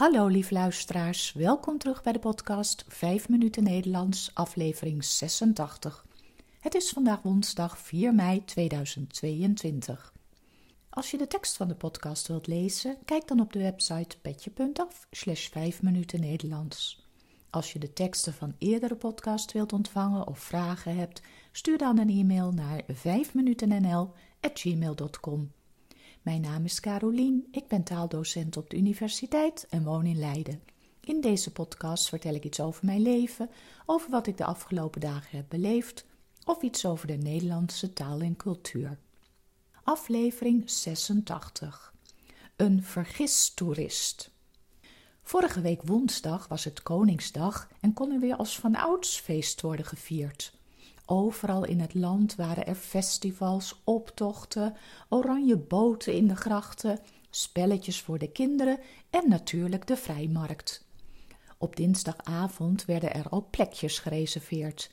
Hallo lieve luisteraars, welkom terug bij de podcast 5 minuten Nederlands, aflevering 86. Het is vandaag woensdag 4 mei 2022. Als je de tekst van de podcast wilt lezen, kijk dan op de website petje.af slash 5 minuten Nederlands. Als je de teksten van eerdere podcast wilt ontvangen of vragen hebt, stuur dan een e-mail naar 5minutennl@gmail.com. Mijn naam is Carolien, ik ben taaldocent op de universiteit en woon in Leiden. In deze podcast vertel ik iets over mijn leven, over wat ik de afgelopen dagen heb beleefd of iets over de Nederlandse taal en cultuur. Aflevering 86 Een vergistoerist. Vorige week woensdag was het Koningsdag en kon er weer als vanouds feest worden gevierd. Overal in het land waren er festivals, optochten, oranje boten in de grachten, spelletjes voor de kinderen en natuurlijk de vrijmarkt. Op dinsdagavond werden er al plekjes gereserveerd.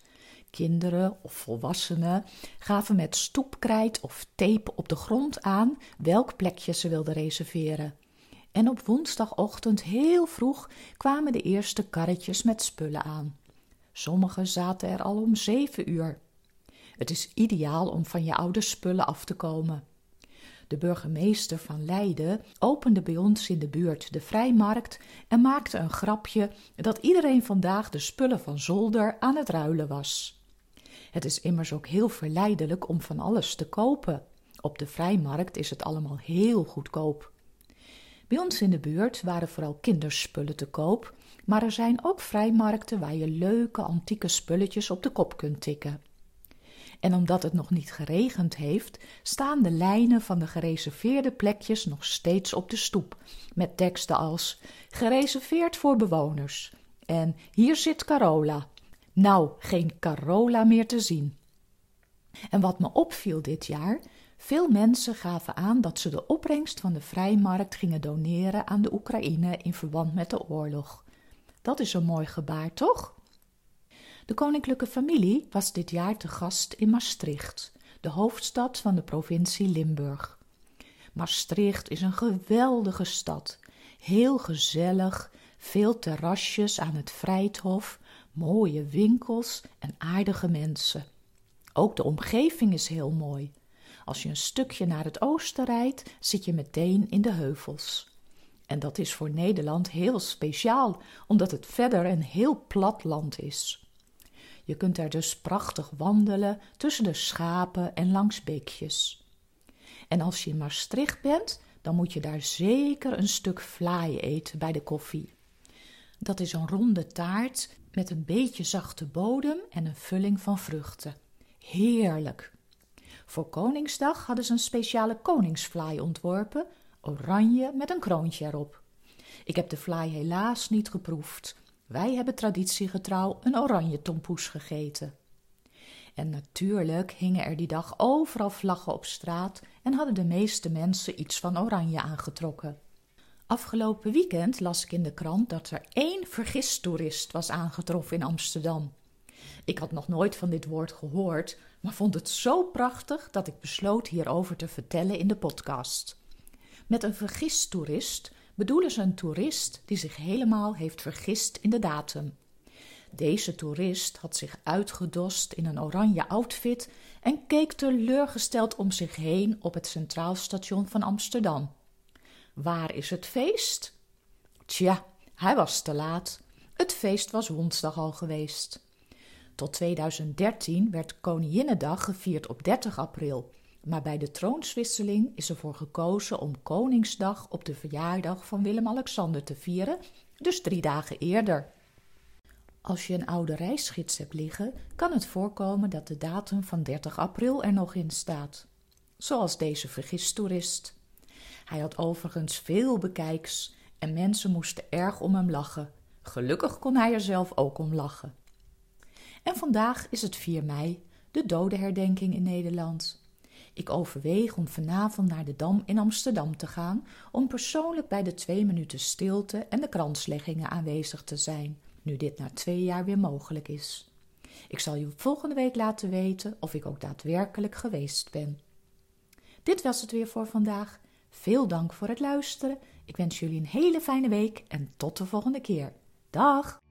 Kinderen of volwassenen gaven met stoepkrijt of tape op de grond aan welk plekje ze wilden reserveren. En op woensdagochtend heel vroeg kwamen de eerste karretjes met spullen aan. Sommigen zaten er al om zeven uur. Het is ideaal om van je oude spullen af te komen. De burgemeester van Leiden opende bij ons in de buurt de vrijmarkt en maakte een grapje dat iedereen vandaag de spullen van zolder aan het ruilen was. Het is immers ook heel verleidelijk om van alles te kopen. Op de vrijmarkt is het allemaal heel goedkoop. Bij ons in de buurt waren vooral kinderspullen te koop, maar er zijn ook vrijmarkten waar je leuke antieke spulletjes op de kop kunt tikken. En omdat het nog niet geregend heeft, staan de lijnen van de gereserveerde plekjes nog steeds op de stoep, met teksten als gereserveerd voor bewoners en hier zit Carola. Nou, geen Carola meer te zien. En wat me opviel dit jaar, veel mensen gaven aan dat ze de opbrengst van de vrijmarkt gingen doneren aan de Oekraïne in verband met de oorlog. Dat is een mooi gebaar, toch? De koninklijke familie was dit jaar te gast in Maastricht, de hoofdstad van de provincie Limburg. Maastricht is een geweldige stad, heel gezellig, veel terrasjes aan het Vrijthof, mooie winkels en aardige mensen. Ook de omgeving is heel mooi. Als je een stukje naar het oosten rijdt, zit je meteen in de heuvels. En dat is voor Nederland heel speciaal, omdat het verder een heel plat land is. Je kunt er dus prachtig wandelen tussen de schapen en langs beekjes. En als je in Maastricht bent, dan moet je daar zeker een stuk vlaai eten bij de koffie. Dat is een ronde taart met een beetje zachte bodem en een vulling van vruchten. Heerlijk! Voor Koningsdag hadden ze een speciale koningsvlaai ontworpen, oranje met een kroontje erop. Ik heb de vlaai helaas niet geproefd, wij hebben traditiegetrouw een oranje tompoes gegeten. En natuurlijk hingen er die dag overal vlaggen op straat en hadden de meeste mensen iets van oranje aangetrokken. Afgelopen weekend las ik in de krant dat er één vergistoerist was aangetroffen in Amsterdam. Ik had nog nooit van dit woord gehoord, maar vond het zo prachtig dat ik besloot hierover te vertellen in de podcast. Met een vergistoerist bedoelen ze een toerist die zich helemaal heeft vergist in de datum. Deze toerist had zich uitgedost in een oranje outfit en keek teleurgesteld om zich heen op het Centraal Station van Amsterdam. Waar is het feest? Tja, hij was te laat. Het feest was woensdag al geweest. Tot 2013 werd Koninginnedag gevierd op 30 april maar bij de troonswisseling is ervoor gekozen om Koningsdag op de verjaardag van Willem-Alexander te vieren, dus drie dagen eerder. Als je een oude reisgids hebt liggen, kan het voorkomen dat de datum van 30 april er nog in staat. Zoals deze vergistoerist. Hij had overigens veel bekijks en mensen moesten erg om hem lachen. Gelukkig kon hij er zelf ook om lachen. En vandaag is het 4 mei, de dodenherdenking in Nederland. Ik overweeg om vanavond naar de Dam in Amsterdam te gaan om persoonlijk bij de twee minuten stilte en de kransleggingen aanwezig te zijn, nu dit na twee jaar weer mogelijk is. Ik zal je volgende week laten weten of ik ook daadwerkelijk geweest ben. Dit was het weer voor vandaag. Veel dank voor het luisteren. Ik wens jullie een hele fijne week en tot de volgende keer. Dag!